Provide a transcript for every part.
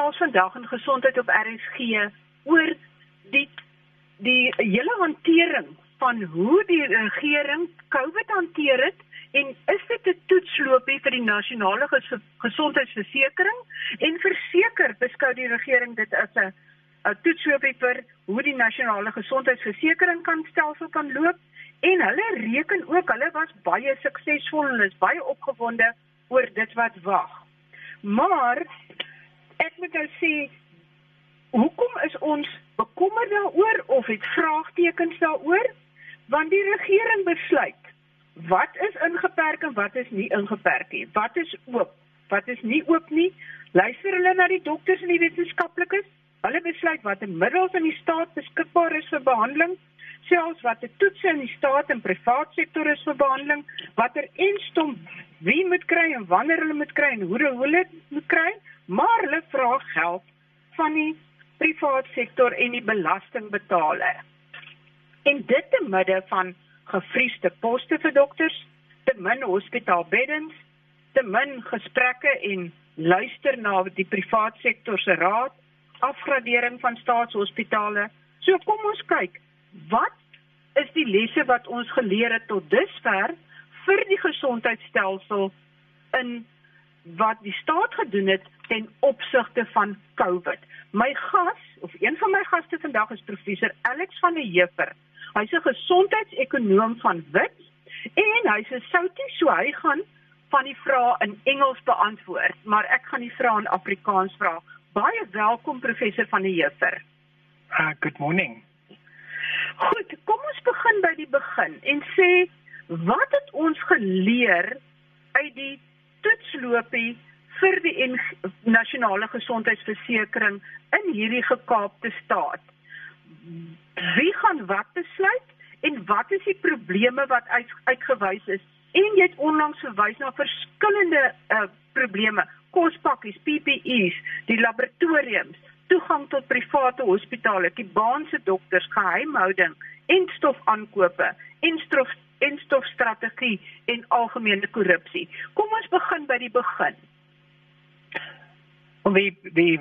gesels vandag in gesondheid op RSG oor die die hele hantering van hoe die regering COVID hanteer het en is dit 'n toetsloopie vir die nasionale gesondheidsversekering en verseker beskou die regering dit as 'n 'n toetsloopie vir hoe die nasionale gesondheidsversekering kan stelsel kan loop en hulle reken ook hulle was baie suksesvol en is baie opgewonde oor dit wat wag. Maar ek moet nou sê hoekom is ons bekommerd daaroor of het vraagtekens daaroor? Want die regering besluit wat is ingeperk en wat is nie ingeperk nie. Wat is oop? Wat is nie oop nie? Luister hulle na die dokters en die wetenskaplikes? Hulle besluit watter middels in die staat beskikbaar is vir behandeling, selfs watter toetse in die staat en privaat sektor is vir behandeling, watter enstom wie moet kry en wanneer hulle moet kry en hoe hulle moet kry, maar hulle vra geld van die privaat sektor en die belastingbetaler. En dit te midde van gefriesde poste vir dokters, te min hospitaalbeddens, te min gesprekke en luister na die privaat sektor se raad, afgradering van staatshospitale. So kom ons kyk, wat is die lesse wat ons geleer het tot dusver vir die gesondheidstelsel in wat die staat gedoen het ten opsigte van COVID. My gas of een van my gaste vandag is professor Alex van der Heever. Hy's 'n gesondheidsekonoom van Wits en hy's 'n soutie, so hy gaan van die vrae in Engels beantwoord, maar ek gaan die vrae in Afrikaans vra. Baie welkom professor van der Heever. Uh, good morning. Goed, kom ons begin by die begin en sê wat het ons geleer uit die toetsloopie vir die nasionale gesondheidsversekering in hierdie gekaapte staat? wie gaan wat besluit en wat is die probleme wat uit, uitgewys is en jy het onlangs verwys na verskillende uh, probleme kospakkies PPE's die laboratoriums toegang tot private hospitale kibaanse dokters geheimhouding en stofaankope en stof en stofstrategie en algemene korrupsie kom ons begin by die begin Well, the the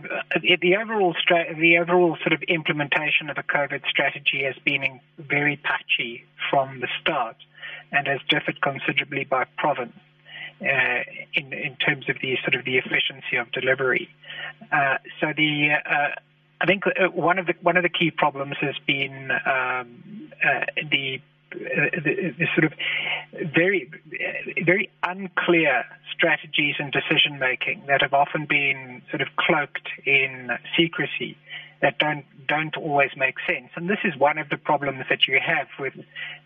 the overall stra- the overall sort of implementation of a COVID strategy has been very patchy from the start, and has differed considerably by province. Uh, in in terms of the sort of the efficiency of delivery, uh, so the uh, I think uh, one of the one of the key problems has been um, the the, the, sort of very very unclear strategies and decision making that have often been sort of cloaked in secrecy that don't don't always make sense. And this is one of the problems that you have with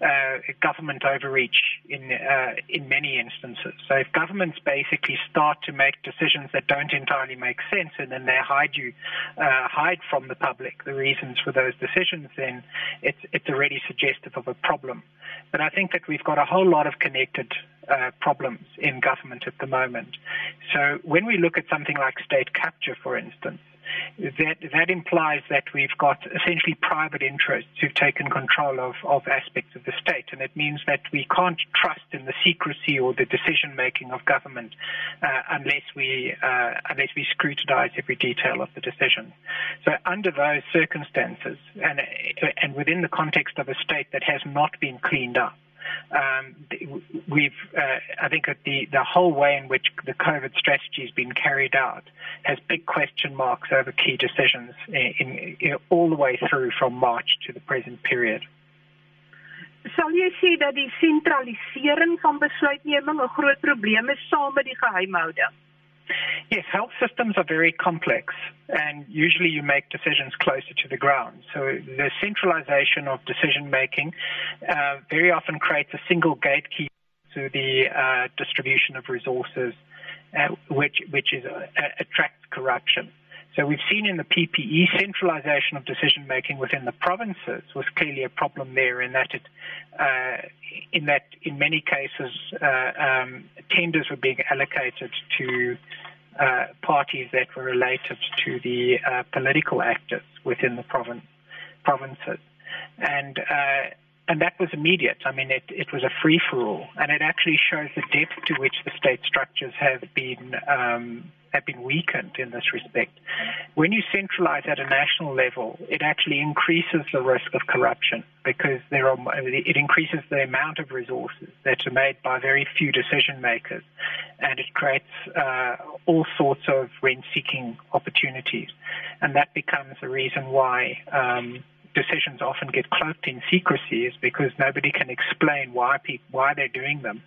uh, government overreach in uh, in many instances. So if governments basically start to make decisions that don't entirely make sense, and then they hide you uh, hide from the public the reasons for those decisions, then it's it's already suggestive of a problem. But I think that we've got a whole lot of connected uh, problems in government at the moment. So when we look at something like state capture, for instance that that implies that we've got essentially private interests who've taken control of, of aspects of the state, and it means that we can't trust in the secrecy or the decision making of government uh, unless we uh, unless we scrutinize every detail of the decision. So under those circumstances, and and within the context of a state that has not been cleaned up um, we've, uh, I think that the, the whole way in which the COVID strategy has been carried out has big question marks over key decisions in, in, in, all the way through from March to the present period. Sal jy sê dat die sentralisering van besluitneming 'n groot probleem is saam met die geheimhouding? Yes, health systems are very complex, and usually you make decisions closer to the ground. So the centralization of decision making uh, very often creates a single gatekeeper to the uh, distribution of resources, uh, which which is uh, attracts corruption. So we've seen in the PPE centralization of decision making within the provinces was clearly a problem there in that it, uh, in that in many cases uh, um, tenders were being allocated to uh, parties that were related to the uh, political actors within the province provinces, and uh, and that was immediate. I mean, it, it was a free for all, and it actually shows the depth to which the state structures have been um, have been weakened in this respect. When you centralize at a national level, it actually increases the risk of corruption because there are, it increases the amount of resources that are made by very few decision makers, and it creates uh, all sorts of rent-seeking opportunities, and that becomes the reason why. Um, decisions often get cloaked in secrecy is because nobody can explain why people, why they're doing them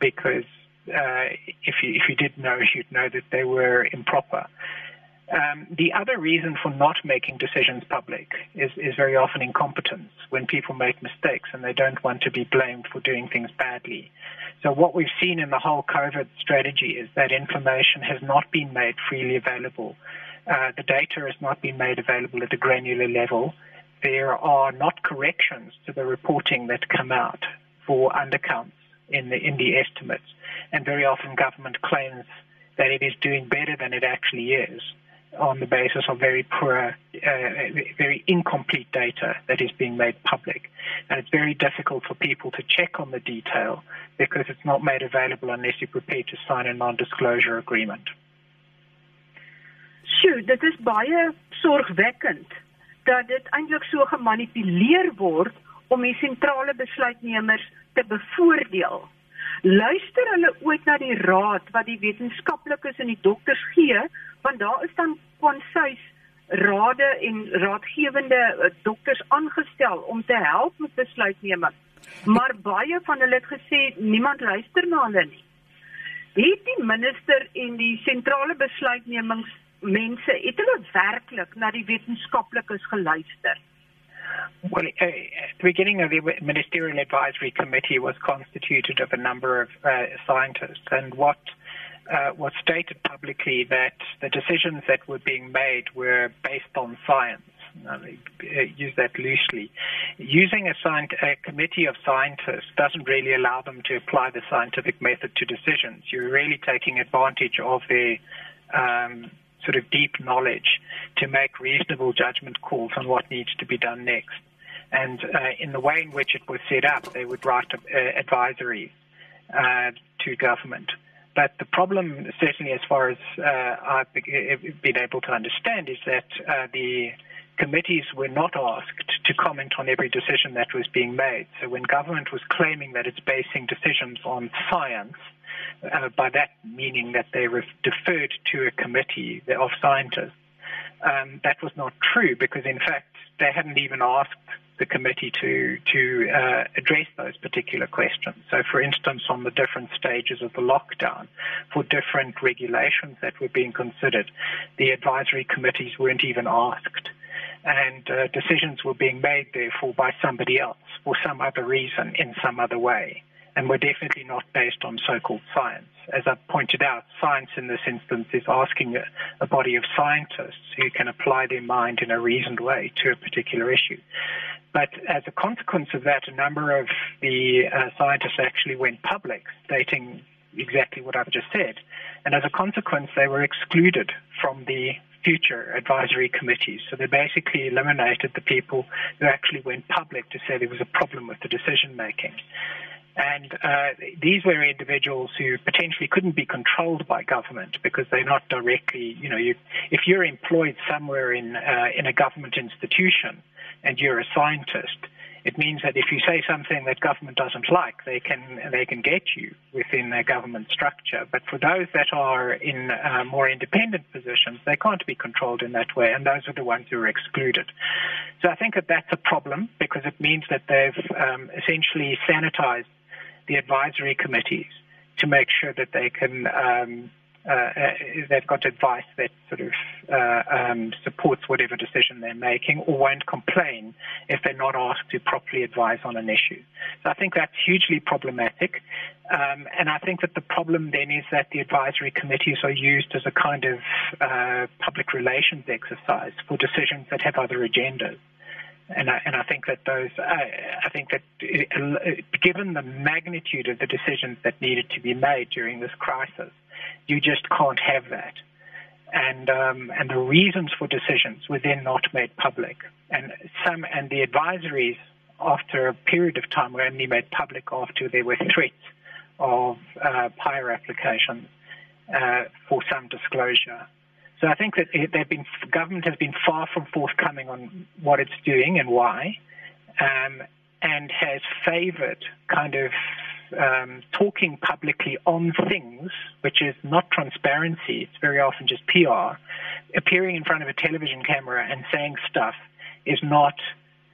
because uh, if you if you did know, you'd know that they were improper. Um, the other reason for not making decisions public is, is very often incompetence when people make mistakes and they don't want to be blamed for doing things badly. So what we've seen in the whole COVID strategy is that information has not been made freely available. Uh, the data has not been made available at a granular level. There are not corrections to the reporting that come out for undercounts in the in the estimates, and very often government claims that it is doing better than it actually is on the basis of very poor, uh, very incomplete data that is being made public. And it's very difficult for people to check on the detail because it's not made available unless you're prepared to sign a non-disclosure agreement. Sjoe, dit is baie sorgwekkend dat dit eintlik so gemanipuleer word om die sentrale besluitnemers te bevoordeel. Luister hulle ooit na die raad wat die wetenskaplikes en die dokters gee, want daar is dan konsuis rade en raadgewende eh, dokters aangestel om te help met besluitneming. Maar baie van hulle het gesê niemand luister na hulle nie. Het die minister en die sentrale besluitnemingsmense het hulle werklik na die wetenskaplikes geluister? Well, uh, at the beginning of the Ministerial Advisory Committee was constituted of a number of uh, scientists, and what uh, was stated publicly that the decisions that were being made were based on science. Uh, use that loosely. Using a, a, committee of scientists doesn't really allow them to apply the scientific method to decisions. You're really taking advantage of their um, sort of deep knowledge to make reasonable judgment calls on what needs to be done next. And uh, in the way in which it was set up, they would write uh, advisories uh, to government. But the problem, certainly as far as uh, I've been able to understand, is that uh, the committees were not asked to comment on every decision that was being made. So when government was claiming that it's basing decisions on science, uh, by that meaning that they were deferred to a committee of scientists. Um, that was not true because, in fact, they hadn't even asked the committee to to uh, address those particular questions. So, for instance, on the different stages of the lockdown, for different regulations that were being considered, the advisory committees weren't even asked, and uh, decisions were being made therefore by somebody else for some other reason in some other way and were definitely not based on so-called science. As I pointed out, science in this instance is asking a, a, body of scientists who can apply their mind in a reasoned way to a particular issue. But as a consequence of that, a number of the uh, scientists actually went public, stating exactly what I've just said. And as a consequence, they were excluded from the future advisory committees. So they basically eliminated the people who actually went public to say there was a problem with the decision making. And uh, these were individuals who potentially couldn't be controlled by government because they're not directly, you know, you, if you're employed somewhere in, uh, in a government institution and you're a scientist, it means that if you say something that government doesn't like, they can they can get you within their government structure. But for those that are in uh, more independent positions, they can't be controlled in that way, and those are the ones who are excluded. So I think that that's a problem because it means that they've um, essentially sanitized the advisory committees to make sure that they can um, uh, uh, they've got advice that sort of uh, um, supports whatever decision they're making or won't complain if they're not asked to properly advise on an issue. So I think that's hugely problematic. Um, and I think that the problem then is that the advisory committees are used as a kind of uh, public relations exercise for decisions that have other agendas and I, and I think that those, I, I think that uh, given the magnitude of the decisions that needed to be made during this crisis, you just can't have that. And um, and the reasons for decisions were then not made public, and some and the advisories after a period of time were only made public after there were threats of uh, PAIA applications. uh, for some disclosure. So I think that they've been government has been far from forthcoming on what it's doing and why, um, and has favoured kind of um, talking publicly on things, which is not transparency. It's very often just PR. Appearing in front of a television camera and saying stuff is not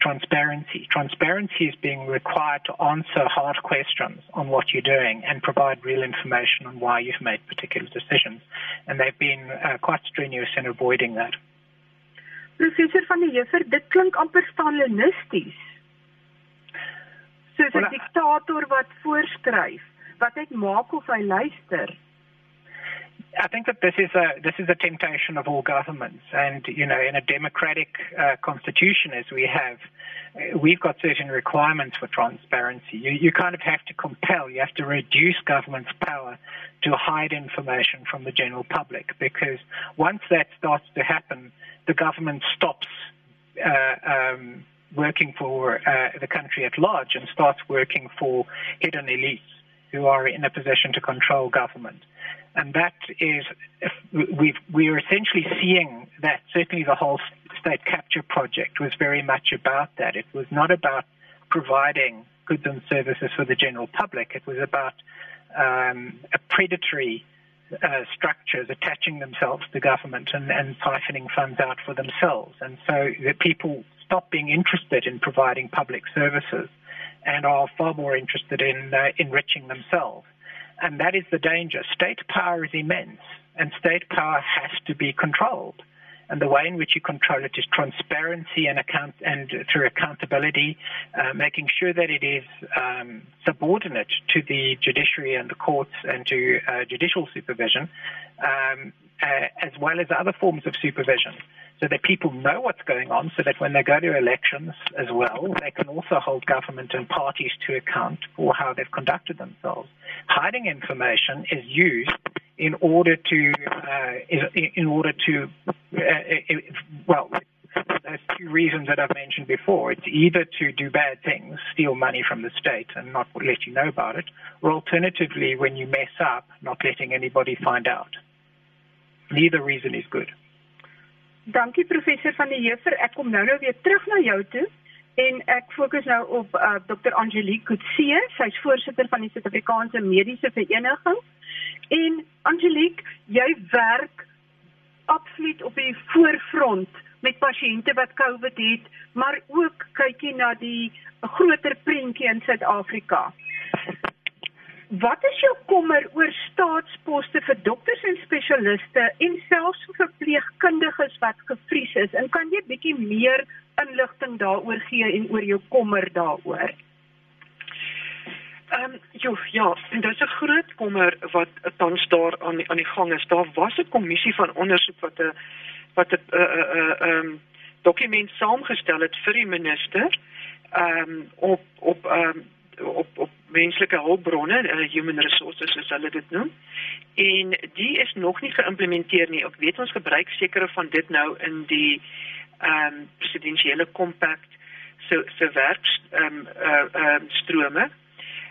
transparency. Transparency is being required to answer hard questions on what you're doing and provide real information on why you've made particular decisions. And they've been uh, quite strenuous in avoiding that. Professor van der Heever, dit klink amper stalinisties. Soos 'n well, diktator wat voorskryf wat hy maak of hy luister. I think that this is a this is a temptation of all governments, and you know, in a democratic uh, constitution as we have, uh, we've got certain requirements for transparency. You, you kind of have to compel, you have to reduce government's power to hide information from the general public, because once that starts to happen, the government stops. Uh, um, working for uh, the country at large and starts working for hidden elites who are in a position to control government and that is we we're essentially seeing that certainly the whole state capture project was very much about that. It was not about providing goods and services for the general public. It was about um, a predatory uh, structures attaching themselves to government and, and siphoning funds out for themselves. And so the people stop being interested in providing public services and are far more interested in uh, enriching themselves. And that is the danger. State power is immense, and state power has to be controlled. And the way in which you control it is transparency and account and through accountability, uh, making sure that it is um, subordinate to the judiciary and the courts and to uh, judicial supervision, um, uh, as well as other forms of supervision so that people know what's going on, so that when they go to elections as well, they can also hold government and parties to account for how they've conducted themselves. Hiding information is used in order to, uh, in order to, uh, well, there's two reasons that I've mentioned before. It's either to do bad things, steal money from the state and not let you know about it, or alternatively, when you mess up, not letting anybody find out. Neither reason is good. Dankie professor van die Heever. Ek kom nou nou weer terug na jou toe en ek fokus nou op uh, Dr. Angelique Kutse. Sy's voorsitter van die Suid-Afrikaanse Mediese Vereniging. En Angelique, jy werk absoluut op die voorfront met pasiënte wat COVID het, maar ook kyk jy na die groter prentjie in Suid-Afrika. Wat is jou kommer oor staatsposte vir dokters en spesialiste en selfs vir verpleegkundiges wat gevries is? En kan jy bietjie meer inligting daaroor gee en oor jou kommer daaroor? Ehm um, jo, ja, is 'n groot kommer wat tans daar aan aan die gang is. Daar was 'n kommissie van ondersoek wat 'n wat 'n 'n uh, 'n uh, um, dokument saamgestel het vir die minister ehm um, op op ehm um, op op menslike hulpbronne, uh, human resources soos hulle dit noem. En die is nog nie geïmplementeer nie. Ek weet ons gebruik sekere van dit nou in die ehm um, presidensiële kompak so so werk ehm um, uh, uh, strome.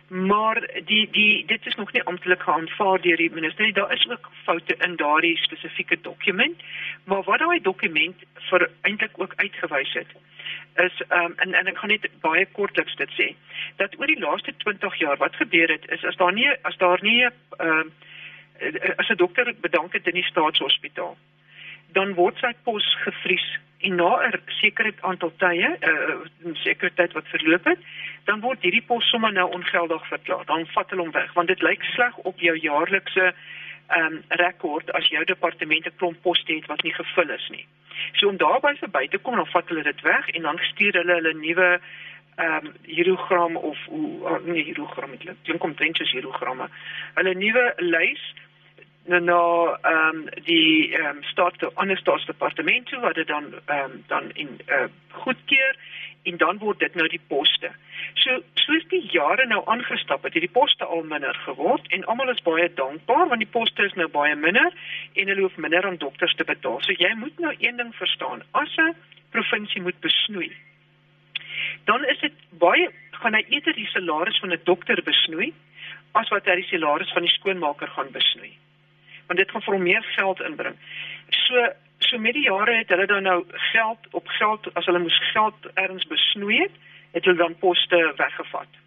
Maar die die dit is nog nie amptelik aanvaar deur die minister nie. Daar is ook foute in daardie spesifieke dokument. Maar wat daai dokument vir eintlik ook uitgewys het is um, en en ek gaan net baie kortliks dit sê dat oor die laaste 20 jaar wat gebeur het is as daar nie as daar nie uh, as 'n dokter bedank het in die staatshospitaal dan word sy pos gevries en na 'n sekere aantal tye 'n uh, sekere tyd wat verloop het dan word hierdie pos sommer nou ongeldig verklaar dan vat hulle hom weg want dit lyk sleg op jou jaarlikse ehm um, rekord as jou departement 'n klomp poste het wat nie gevul is nie. So om daarby verby te kom, dan vat hulle dit weg en dan stuur hulle hulle nuwe ehm um, hierogram of hoe oh, nee hierogram dit klink omtrent soos hierogramme. Hulle nuwe lys nou ehm um, die ehm um, staat ander staatsdepartemente wat dit dan ehm um, dan in uh, goedkeur en dan word dit nou die poste. So soos die jare nou aangestap het, het die poste al minder geword en almal is baie dankbaar want die poste is nou baie minder en hulle hoef minder aan dokters te betaal. So jy moet nou een ding verstaan, as 'n provinsie moet besnoei, dan is dit baie gaan hy eerder die salaris van 'n dokter besnoei as wat hy die salaris van die skoonmaker gaan besnoei. want dit gaan vir hom meer geld inbring. So so met die jare het hulle dan nou geld op geld as hulle moes geld ergens besnoei het, het hulle dan poste weggevat.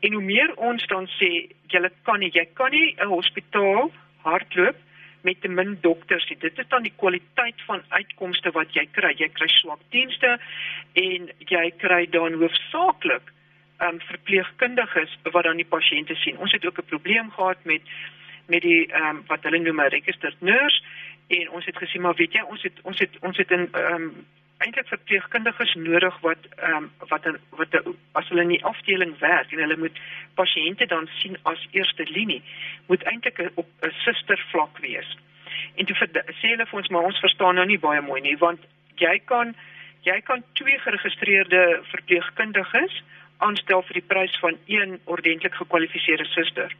En hoe meer ons dan sê jy kan nie jy kan nie 'n hospitaal hardloop met te min dokters nie. Dit is dan die kwaliteit van uitkomste wat jy kry. Jy kry swak dienste en jy kry dan hoofsaaklik um, verpleegkundiges wat dan die pasiënte sien. Ons het ook 'n probleem gehad met met die ehm um, wat hulle noem 'n registered nurse en ons het gesien maar weet jy ons het ons het ons het 'n ehm um, eintlik verpleegkundiges nodig wat ehm um, wat a, wat as hulle in die afdeling werk en hulle moet pasiënte dan sien as eerste linie moet eintlik op 'n suster vlak wees. En toe sê hulle vir ons maar ons verstaan nou nie baie mooi nie want jy kan jy kan twee geregistreerde verpleegkundiges aanstel vir die prys van een ordentlik gekwalifiseerde suster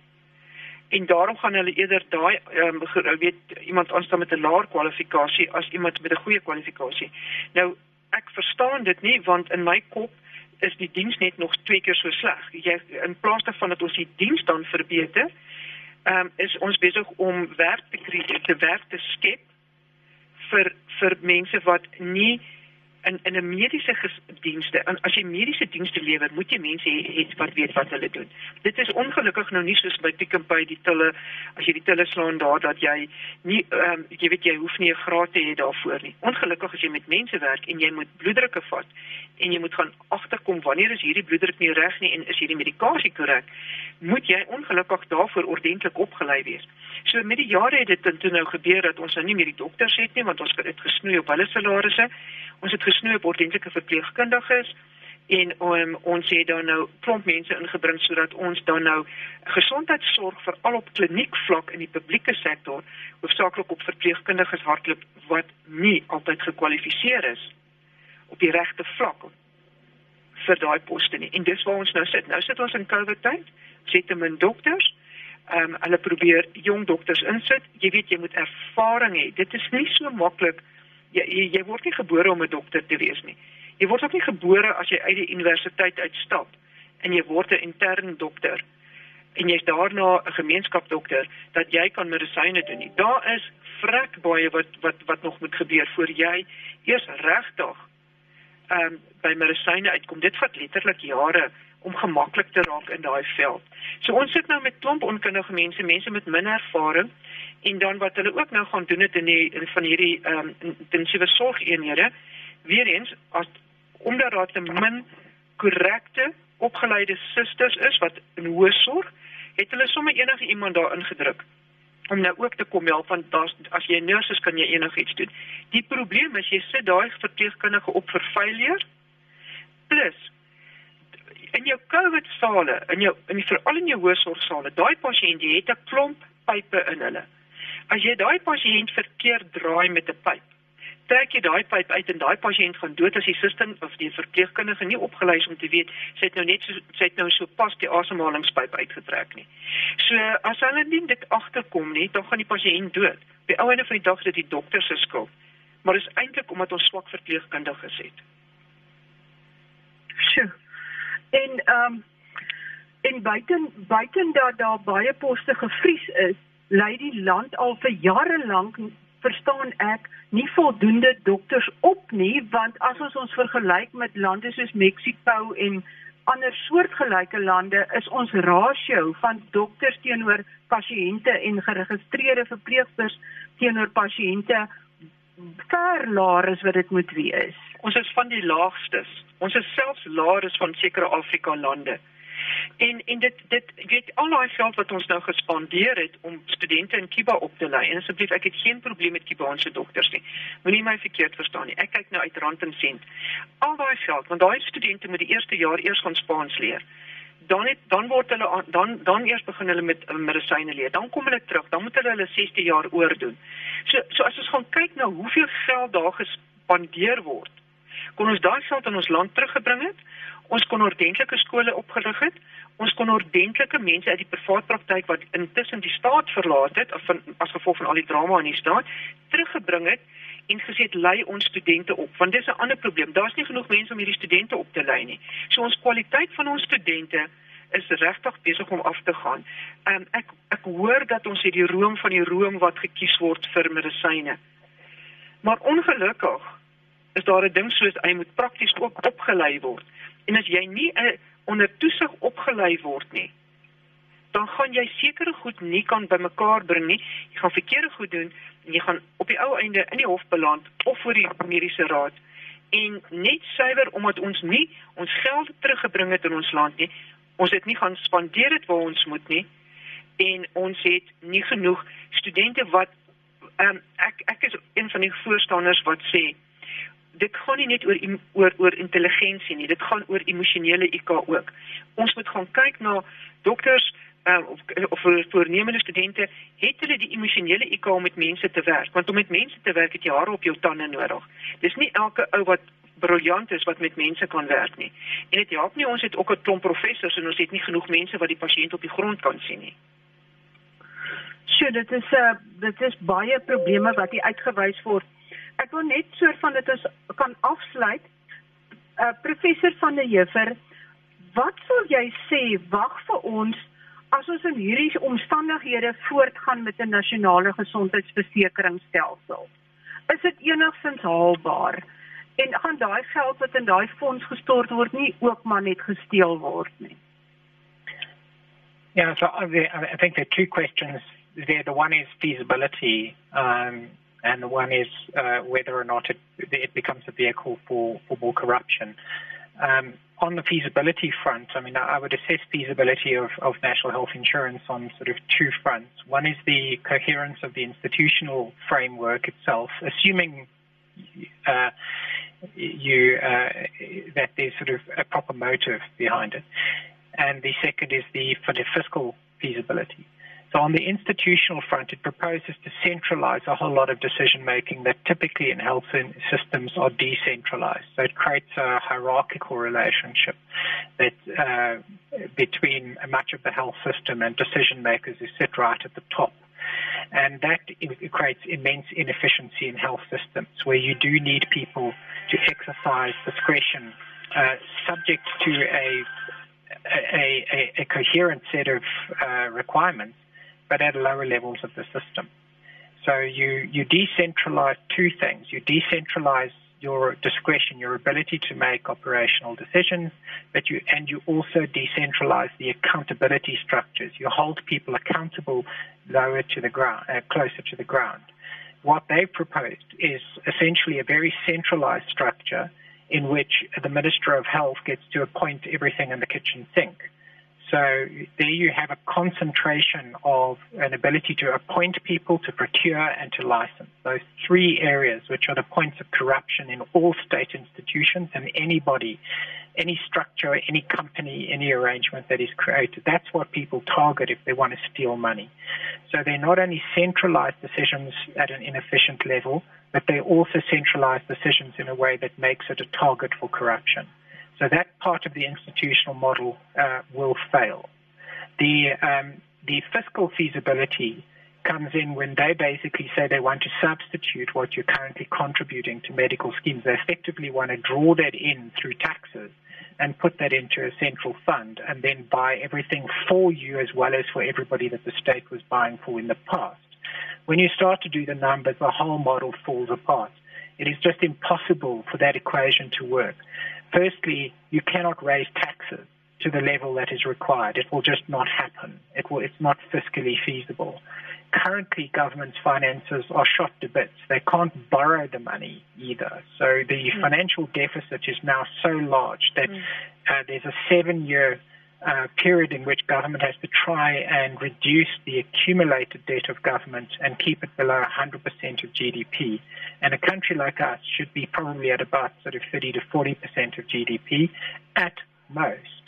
en daarom gaan hulle eerder daai um, weet iemand aanstaan met 'n laer kwalifikasie as iemand met 'n goeie kwalifikasie. Nou ek verstaan dit nie want in my kop is die diens net nog twee keer so sleg. Jy in plaas daarvan dat ons die diens dan verbeter, ehm um, is ons besig om werk te kry te werk te skep vir vir mense wat nie in in 'n mediese dienste en as jy mediese dienste lewer, moet jy mense hê wat weet wat hulle doen. Dit is ongelukkig nou nie soos by Pick n Pay die tille as jy die tille slaan daar dat jy nie ehm um, jy weet jy hoef nie 'n graad te hê daarvoor nie. Ongelukkig as jy met mense werk en jy moet bloeddrukke vat en jy moet gaan agterkom wanneer is hierdie bloeddruk nie reg nie en is hierdie medikasie korrek, moet jy ongelukkig daarvoor ordentlik opgelei wees. So met die jare het dit toe nou gebeur dat ons nou nie meer die dokters het nie want ons het gesnoei op hulle salarisse. Ons het gesnoei op ordentlike verpleegkundiges en um, ons het dan nou klomp mense ingebring sodat ons dan nou gesondheidsorg vir al op kliniekvlak in die publieke sektor hoofsaaklik op verpleegkundiges hardloop wat nie altyd gekwalifiseer is op die regte vlak vir daai poste nie. En dis waar ons nou sit. Nou sit ons in COVID tyd. Sit hom in dokters. Ehm um, hulle probeer jong dokters insit. Jy weet jy moet ervaring hê. Dit is nie so maklik jy, jy jy word nie gebore om 'n dokter te wees nie. Jy word ook nie gebore as jy uit die universiteit uitstap en jy word 'n intern dokter en jy's daarna 'n gemeenskapsdokter dat jy kan medisyne doen. Daar is vrek baie wat wat wat nog moet gebeur voor jy eers regtig ehm um, by medisyne uitkom. Dit vat letterlik jare om gemaklik te raak in daai veld. So ons sit nou met klomp onkundige mense, mense met min ervaring en dan wat hulle ook nou gaan doen het in die in van hierdie ehm um, intensiewe sorgeenhede weer eens as omdat daar te min korrekte opgeleide susters is wat in hoë sorg het hulle sommer enige iemand daar ingedruk om nou ook te kom help want daar's as jy nurse is kan jy enigiets doen. Die probleem is jy sit daai verpleegkundige op vir failure plus in jou COVID sale in jou in veral in jou hoë sorg sale daai pasiënt jy het 'n klomp pype in hulle as jy daai pasiënt verkeerd draai met 'n pyp, trek jy daai pyp uit en daai pasiënt gaan dood as die suster of die verpleegkundige nie opgelei is om te weet sy het nou net so sy het nou so pas die asemhalingspyp uitgetrek nie. So as hulle nie dit agterkom nie, dan gaan die pasiënt dood. By ouene van die dag is dit die dokter se skuld. Maar dit is eintlik omdat ons swak verpleegkundiges het. Sjoe. En ehm um, en buiten buiten dat daar baie poste gevries is, lei die land al vir jare lank verstaan ek nie voldoende dokters op nie want as ons ons vergelyk met lande soos Mexiko en ander soortgelyke lande is ons rasio van dokters teenoor pasiënte en geregistreerde verpleegsters teenoor pasiënte ver laer as wat dit moet wees. Ons is van die laagstes. Ons is selfs laer as van sekere Afrika lande. En en dit dit weet al daai geld wat ons nou gespandeer het om studente in Kiba op te lei. En asseblief ek het geen probleem met Kibaanse dokters nie. Moenie my verkeerd verstaan nie. Ek kyk nou uit rand en sent. Al daai geld want daai studente moet die eerste jaar eers gaan Spaans leer. Dan het dan word hulle dan dan eers begin hulle met uh, medisyne leer. Dan kom hulle terug. Dan moet hulle hulle 6de jaar oordoen. So so as ons gaan kyk na hoeveel geld daar gespandeer word. Kon ons daai geld in ons land teruggebring het? Ons kon ordentlike skole opgerig het. Ons kon ordentlike mense uit die privaat praktyk wat intussen die staat verlaat het of van, as gevolg van al die drama in die staat teruggebring het en gesê het lei ons studente op want dis 'n ander probleem. Daar's nie genoeg mense om hierdie studente op te lei nie. So ons kwaliteit van ons studente is regtig besig om af te gaan. Um, ek ek hoor dat ons het die room van die room wat gekies word vir medisyne. Maar ongelukkig is daar 'n ding soos hy moet prakties ook opgelei word. En as jy nie 'n onder toesig opgelei word nie, dan gaan jy sekere goed nie kan bymekaar bring nie. Jy gaan verkeerde goed doen en jy gaan op die ou einde in die hof beland of voor die mediese raad en net suiwer omdat ons nie ons geld teruggebring het in ons land nie. Ons het nie gaan spandeer dit waar ons moet nie en ons het nie genoeg studente wat um, ek ek is een van die voorstanders wat sê dit gaan nie net oor oor oor intelligensie nie dit gaan oor emosionele IQ ook. Ons moet gaan kyk na dokters uh, of of voornemende studente het hulle die emosionele IQ om met mense te werk? Want om met mense te werk het jy hare op jou tande nodig. Dis nie elke ou wat briljant is wat met mense kan werk nie. En dit help nie ons het ook 'n klomp professors en ons het nie genoeg mense wat die pasiënt op die grond kan sien nie. So dit is 'n uh, dit is baie probleme wat hier uitgewys word. Ek wil net soort van dit ons kan afsluit. Uh professor van der Heever, wat sou jy sê wag vir ons as ons in hierdie omstandighede voortgaan met 'n nasionale gesondheidsversekeringsstelsel. Is dit enigstens haalbaar? En gaan daai geld wat in daai fonds gestort word nie ook maar net gesteel word nie? Yeah, so I think there are two questions there. The one is feasibility, um, and the one is uh, whether or not it, it becomes a vehicle for, for more corruption. Um, on the feasibility front, I mean, I would assess feasibility of, of national health insurance on sort of two fronts. One is the coherence of the institutional framework itself, assuming uh, you uh, that there's sort of a proper motive behind it, and the second is the for the fiscal feasibility. So on the institutional front, it proposes to centralize a whole lot of decision making that typically in health systems are decentralized. So it creates a hierarchical relationship that uh, between much of the health system and decision makers is set right at the top. And that creates immense inefficiency in health systems where you do need people to exercise discretion uh, subject to a a, a, a, coherent set of uh, requirements but at lower levels of the system. So you, you decentralize two things. You decentralize your discretion, your ability to make operational decisions, but you and you also decentralize the accountability structures. You hold people accountable lower to the ground, uh, closer to the ground. What they've proposed is essentially a very centralized structure in which the Minister of Health gets to appoint everything in the kitchen sink. So there you have a concentration of an ability to appoint people, to procure, and to license. Those three areas, which are the points of corruption in all state institutions and anybody, any structure, any company, any arrangement that is created. That's what people target if they want to steal money. So they're not only centralized decisions at an inefficient level, but they also centralize decisions in a way that makes it a target for corruption. So that part of the institutional model uh, will fail. The, um, the fiscal feasibility comes in when they basically say they want to substitute what you're currently contributing to medical schemes. They effectively want to draw that in through taxes and put that into a central fund and then buy everything for you as well as for everybody that the state was buying for in the past. When you start to do the numbers, the whole model falls apart. It is just impossible for that equation to work. Firstly, you cannot raise taxes to the level that is required. It will just not happen. It will, it's not fiscally feasible. Currently, government's finances are shot to bits. They can't borrow the money either. So the mm. financial deficit is now so large that mm. uh, there's a seven year uh, period in which government has to try and reduce the accumulated debt of government and keep it below 100% of GDP. And a country like us should be probably at about sort of 30 to 40% of GDP at most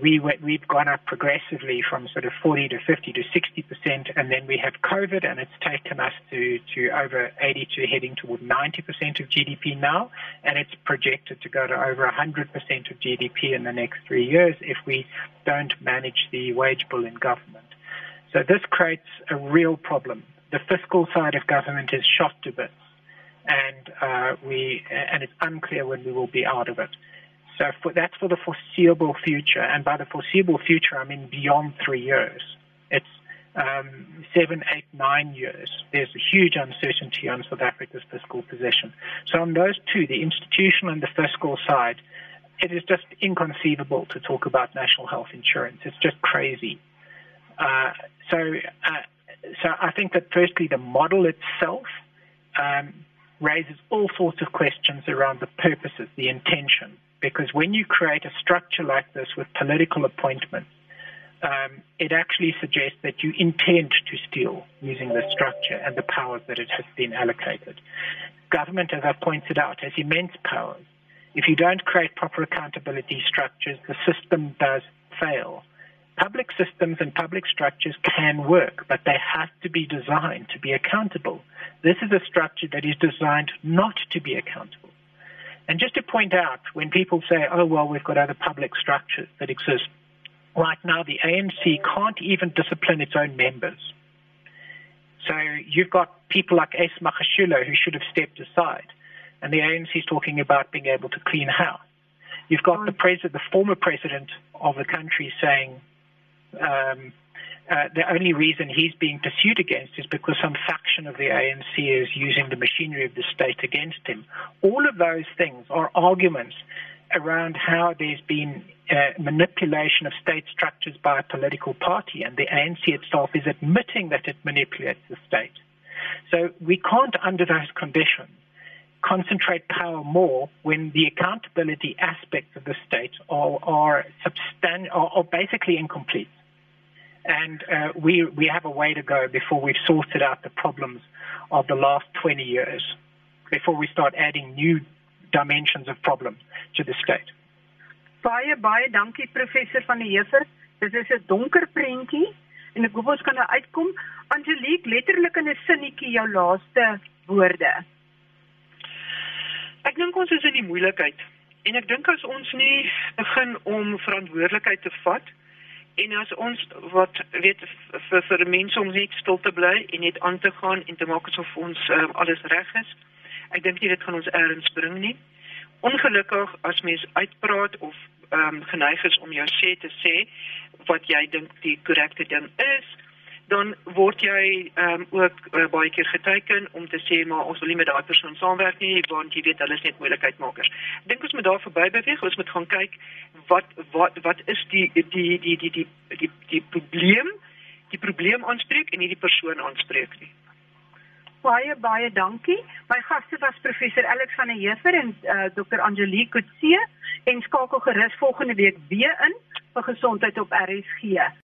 we we've gone up progressively from sort of 40 to 50 to 60 percent, and then we have COVID, and it's taken us to to over 80 to heading toward 90 percent of GDP now, and it's projected to go to over 100 percent of GDP in the next three years if we don't manage the wage bill in government. So this creates a real problem. The fiscal side of government is shot to bits, and uh, we and it's unclear when we will be out of it. So for, that's for the foreseeable future, and by the foreseeable future, I mean beyond three years. It's um, seven, eight, nine years. There's a huge uncertainty on South Africa's fiscal position. So on those two, the institutional and the fiscal side, it is just inconceivable to talk about national health insurance. It's just crazy. Uh, so, uh, so I think that firstly, the model itself um, raises all sorts of questions around the purposes, the intention. Because when you create a structure like this with political appointments, um, it actually suggests that you intend to steal using the structure and the powers that it has been allocated. Government, as I pointed out, has immense powers. If you don't create proper accountability structures, the system does fail. Public systems and public structures can work, but they have to be designed to be accountable. This is a structure that is designed not to be accountable. And just to point out, when people say, oh, well, we've got other public structures that exist, right now the ANC can't even discipline its own members. So you've got people like Ace Magashule who should have stepped aside, and the ANC is talking about being able to clean house. You've got the president, the former president of the country, saying um, uh, the only reason he's being pursued against is because some faction of the ANC is using the machinery of the state against him. All of those things are arguments around how there's been uh, manipulation of state structures by a political party, and the ANC itself is admitting that it manipulates the state. So we can't, under those conditions, concentrate power more when the accountability aspects of the state are are, substan- are, are basically incomplete. And uh, we we have a way to go before we've sorted out the problems of the last 20 years, before we start adding new dimensions of problems to the state. Baie baie dankie professor van der Heever. Dit is 'n donker prentjie en ek hoop ons kan uitkom. Angelique, letterlik in 'n sinnetjie jou laaste woorde. Ek dink ons is in die moeilikheid en ek dink as ons nie begin om verantwoordelikheid te vat en as ons wat weet vir vir mense om net stil te bly en net aan te gaan en te maak asof ons uh, alles reg is. Ek dink nie dit gaan ons eers bring nie. Ongelukkig as mens uitpraat of ehm um, geneig is om jou sê te sê wat jy dink die korrekte ding is, dan word jy ehm um, ook uh, baie keer geteken om te sê maar ons wil nie met daai persoon saamwerk nie want jy weet hulle is net moeilikheidmakers. Dink ons moet daar verby beweeg, ons moet gaan kyk wat wat wat is die die die die die die, die, die probleem, die probleem aanspreek en nie die persoon aanspreek nie. Baie baie dankie. My gaste was professor Alex van der Heever en uh, Dr. Angelique Kutse en skakel gerus volgende week weer in vir gesondheid op RSG.